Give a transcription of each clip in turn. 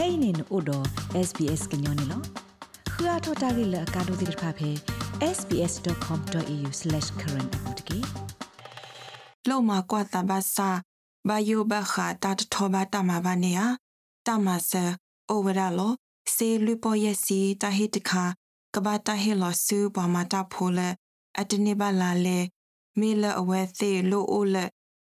kainin odo sbs gnyone lo khua thota gi la ka do dir pha phe sbs.com.au/current apotki လောမကွာတဘာစာဘာယိုဘခါတတ်ထောဘာတမဘာနေယတမဆာအိုဝရလောစေလူပေါ်ယစီတဟိတခါကဘာတဟေလောဆူပမာတာဖိုလအတနေပါလာလေမေလအဝဲသေးလိုအိုလ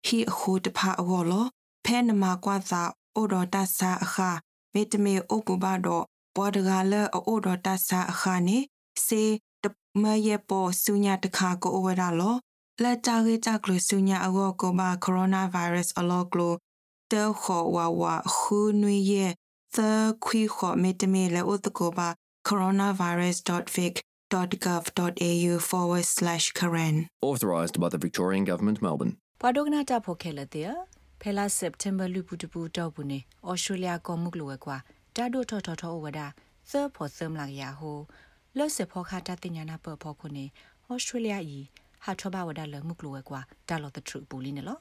ဟီအခုတဖာအောလောဖဲနမကွာသာအိုဒတာဆာအခါ မေတမေအိုကူဘာတော့ဘောဒဂါလအိုဒတာဆာအခါနေစေတမယေပေါ်ဆုညာတခါကိုအိုဝရလောလက်တာကေတာကလဆုညာအောကိုဘာကိုရိုနာဗိုင်းရပ်စ်အလောကလိုတဲခေါ်ဝါဝါခူနွေရဲ့သခွီခေါ်မေတမေလေဥတကိုဘာ coronavirus.vic.gov.au forward slash Karen. Authorised by the Victorian Government, Melbourne. ပဒုကနာတာဖိုခဲလတဲ့ ဖဲလာစက်တမ်ဘာလူပူတပူတော့ဘူးနေဩစတြေးလျကောမှုကလိုကွာတာဒိုထော်ထော်ထော်ဝဒါသဖို့သမလာရဟိုလော့စဖောခတာတင်ညာနာပဖောခုနေဩစတြေးလျဤဟာထောဘာဝဒါလမှုကလိုကွာတာလော်တထရူပူလီနေလော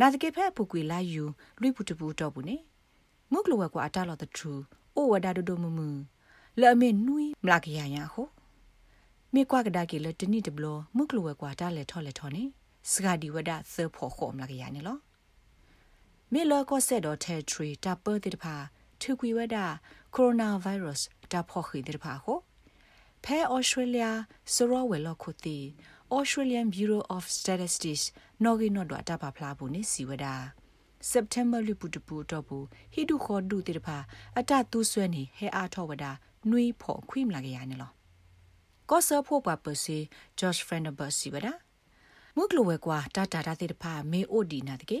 နာတကေဖဲပူကွေလာယူလူပူတပူတော့ဘူးနေမှုကလိုကွာတာလော်တထရူအိုဝဒါဒိုဒိုမမူလဲ့မေနွီမလာကရရဟိုမေကွာကဒါကေလတနိတဘလမှုကလိုကွာတာလေထော်လေထော်နေစဂဒီဝဒသဖို့ခုံမလာကရနေလော မေလောကောဆက်တော့ထဲထရီတာပတိတဖာထူကွေဝဒကိုရိုနာဗိုင်းရပ်စ်တာဖို့ခိတဖာဟိုဖဲဩစတြေးလျစရောဝဲလောခုတီ Australian Bureau of Statistics နော်ဂီနော်ဒတာပါဖလာဘူးနေစီဝဒ September လူပူတပူတော့ဘူးဟိဒုခေါ်ဒုတိတဖာအတတူးဆွဲနေဟဲအားထောဝဒနွေဖို့ခွိမလာကြရနေလောကောဆာဖို့ပါပစီ Josh Frenberg စီဝဒမုကလဝဲကွာတာတာတာတိတဖာမေအိုဒီနာတကေ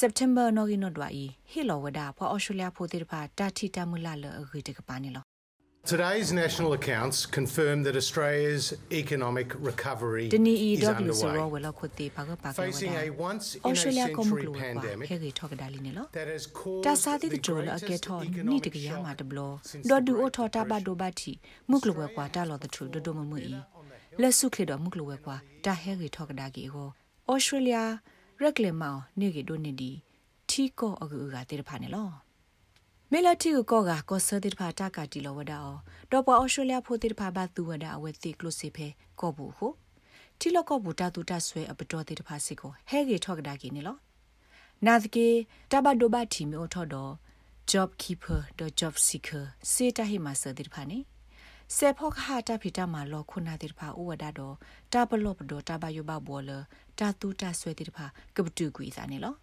September နော်ဂီနော်ဒွာဤဟီလောဝဒဖော Australia ဖို့တိတဖာတာတီတမူလာလအဂီတကပါနေလော Today's national accounts confirm that Australia's economic recovery Dini is EW so underway. wela khote pa ga pa ga Facing a wada. once in a Australia ko century muklu wa pandemic he ge thok dali ne lo. that has caused Ta sa ti the de jo la ke greatest tho ni economic de ga ya ma shock de blo. since Do the du o Great tho ta ba do ba thi muklu wa kwa ta lo the true do do mu mu i. Le su khle do muklu wa kwa ta he ge thok da ge go. Australia reclaim ma ni ge do ni di. Thi ko agu ga te de pha ne lo. မေလတီကိုကောကကောဆတိတဖာတာကတီလောဝဒါအောတော့ပေါ်အော်စတြေးလျဖိုတိတဖာဘသူဝဒါအဝဲတိကလုစီဖဲကောဘူးဟုတီလောကောဘူးတာတူတဆွဲအပတော်တိတဖာစစ်ကိုဟဲဂေထော့ကဒါကီနေလောနာဒကေတဘဒိုဘတီမီအိုထော်တော့ job keeper တော့ job seeker စေတဟိမဆတိတဖာနေ စေဖောခဟာတာဖီတာမာလောခုနာတိတဖာဥဝဒါတော့တာဘလော့ပဒိုတာဘယဘဘောလတာတူတဆွဲတိတဖာကပတူကွေစာနေလော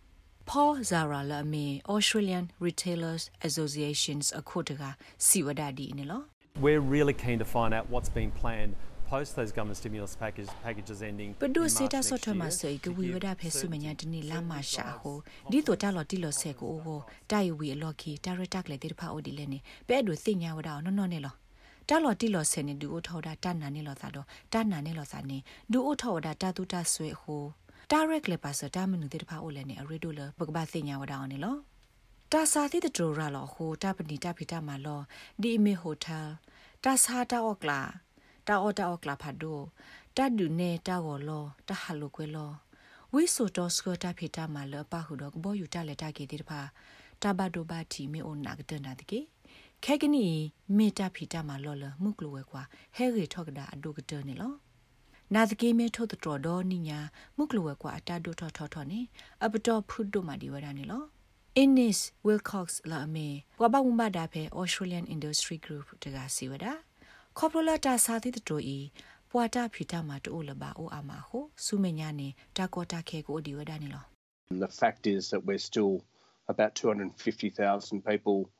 Paul Zara la me Australian Retailers Associations akhotaga siwadadi ne lo We're really keen to find out what's being planned post those government stimulus package, packages ending. Padu in seta March so next thama year sai to ke wi give wada phe su certainty menya dini to la ma business sha drivers. ho di to ta lo ti lo se ko ho ta yu wi lo ki ta ra tak le ti pha o di le ne pe do sin nya wada no no ne lo ta lo ti lo se ne du o tho da ta na ne lo sa do ta na ne lo sa ne du o tho da ta tu ta swe ho direct le pa sa ta menu ti pha o le ne a re do le ba ba sin nya wada ne lo တာစာတိတဒရလာဟိုတာပနီတာဖီတာမာလောဒီအမေဟိုတယ်တာစာတာအော့ကလာတာအော်တာအော့ကလာဖာဒိုတာဒူနေတာဝလောတာဟလိုကွဲလောဝိဆိုတော့စကတာဖီတာမာလောပါဟုတော့ဘောယူတာလက်တာကေတိတဖာတာဘဒိုဘာတီမေအိုနာကတနာတကေ ခဲကနီမေတာဖီတာမာလောလမှုကလိုဝဲကွာဟဲရီထော့ကဒါအဒိုကတနေလောနာတကေမဲထုတ်တော်တော်နိညာမှုကလိုဝဲကွာအတာဒိုထော်ထော်ထော်နေအပတော်ဖုဒ္ဒိုမာဒီဝဒနေလော Innis Wilcox la me wa ba mu da phe Australian Industry Group တကစီဝဒ Corporate ta sa ti to i ပွာတာဖီတာမှာတိုးလပါအိုအာမဟုစုမညာနေတာကောတာခဲကိုဒီဝဒနေလော And the fact is that we're still about 250,000 people uh,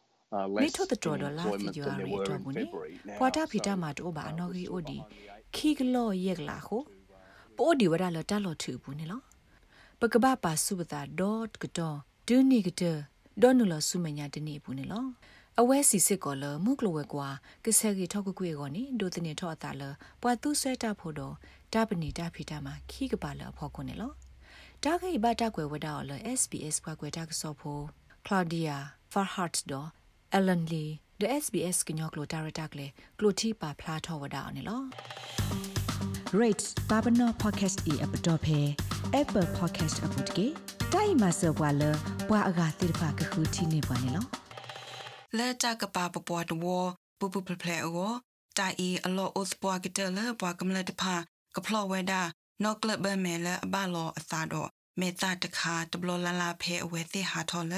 မေ less ထို့တတော် in ဒေါ်လာ employment ဖီဂျူ than အာ there ရီ were တော့ in ဘူးနေ February. Now, ပွာတာဖီတာ so, မှာတိုးပါအ uh, နော် we're ကြီး still အိုဒီ behind the eight. ခီကလောရက်လာဟုပိုဒီဝဒလတလောထူဘူးနေလောပကပပါစုပတာ dot ကတော့ဒူနီကတဒေါ်နူလစုမညာတနေဘူးနေလောအဝဲစီစစ်ကောလမှုကလဝဲကွာကဆဲကြီးထောက်ကကွေကောနိဒိုတနေထောအတာလပွာသူဆွဲတာဖို့တော့တပနီတဖီတာမှာခီကပါလဖော်ခွနေလောတာခိဘတာကွယ်ဝဒါလ SBS ပွားကွယ်တာကစောဖို့ Claudia Farhart တော့ Ellen Lee the SBS ကညောကလိုတာရတာကလေကလိုတီပါဖလာထောဝဒါနေလော rate babano podcast e app to phe apple podcast app to ke dai ma so bwa le bwa aga tir pha ka khu thi ne bwa ne lo လဲကြကပါပပွားတဝပူပူဖဖလဲအောတာအီအလောဥစပွားကတလပွားကမလတဖာကဖလောဝဲဒါနော့ကလဘမဲလအဘလောအသာတော့မေတာတခါတဘလလလာဖဲအဝဲသိဟာထော်လ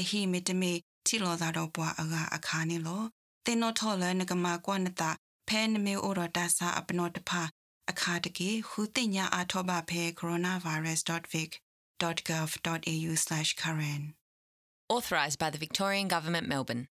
အဟိမေတမေ ချီလောသာတော့ပွားအကအခါနေလောတင်နောထော်လနကမာကွာနတာဖဲနမေဩရတာစာအပနောတဖာအခါတကေဟူတင်ညာအာထောဘဖဲ coronavirus.vic.gov.au/current Authorised by the Victorian Government, Melbourne.